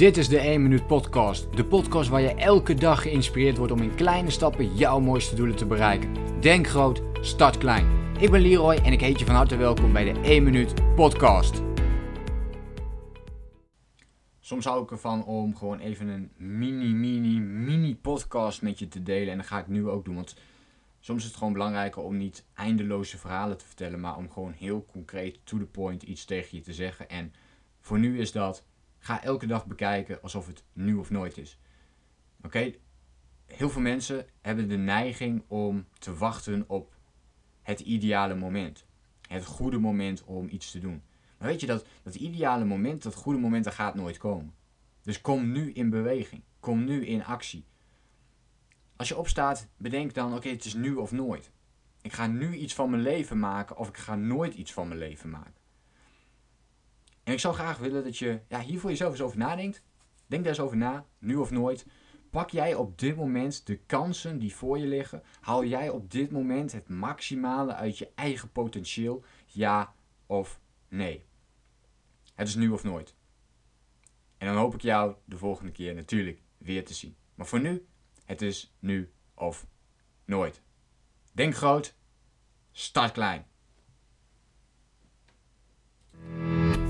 Dit is de 1 Minuut Podcast. De podcast waar je elke dag geïnspireerd wordt om in kleine stappen jouw mooiste doelen te bereiken. Denk groot, start klein. Ik ben Leroy en ik heet je van harte welkom bij de 1 Minuut Podcast. Soms hou ik ervan om gewoon even een mini, mini, mini podcast met je te delen. En dat ga ik nu ook doen. Want soms is het gewoon belangrijker om niet eindeloze verhalen te vertellen. Maar om gewoon heel concreet, to the point, iets tegen je te zeggen. En voor nu is dat Ga elke dag bekijken alsof het nu of nooit is. Oké? Heel veel mensen hebben de neiging om te wachten op het ideale moment. Het goede moment om iets te doen. Maar weet je dat dat ideale moment, dat goede moment, dat gaat nooit komen. Dus kom nu in beweging. Kom nu in actie. Als je opstaat, bedenk dan: oké, het is nu of nooit. Ik ga nu iets van mijn leven maken of ik ga nooit iets van mijn leven maken. En ik zou graag willen dat je ja, hier voor jezelf eens over nadenkt. Denk daar eens over na, nu of nooit. Pak jij op dit moment de kansen die voor je liggen? Haal jij op dit moment het maximale uit je eigen potentieel? Ja of nee? Het is nu of nooit. En dan hoop ik jou de volgende keer natuurlijk weer te zien. Maar voor nu, het is nu of nooit. Denk groot, start klein.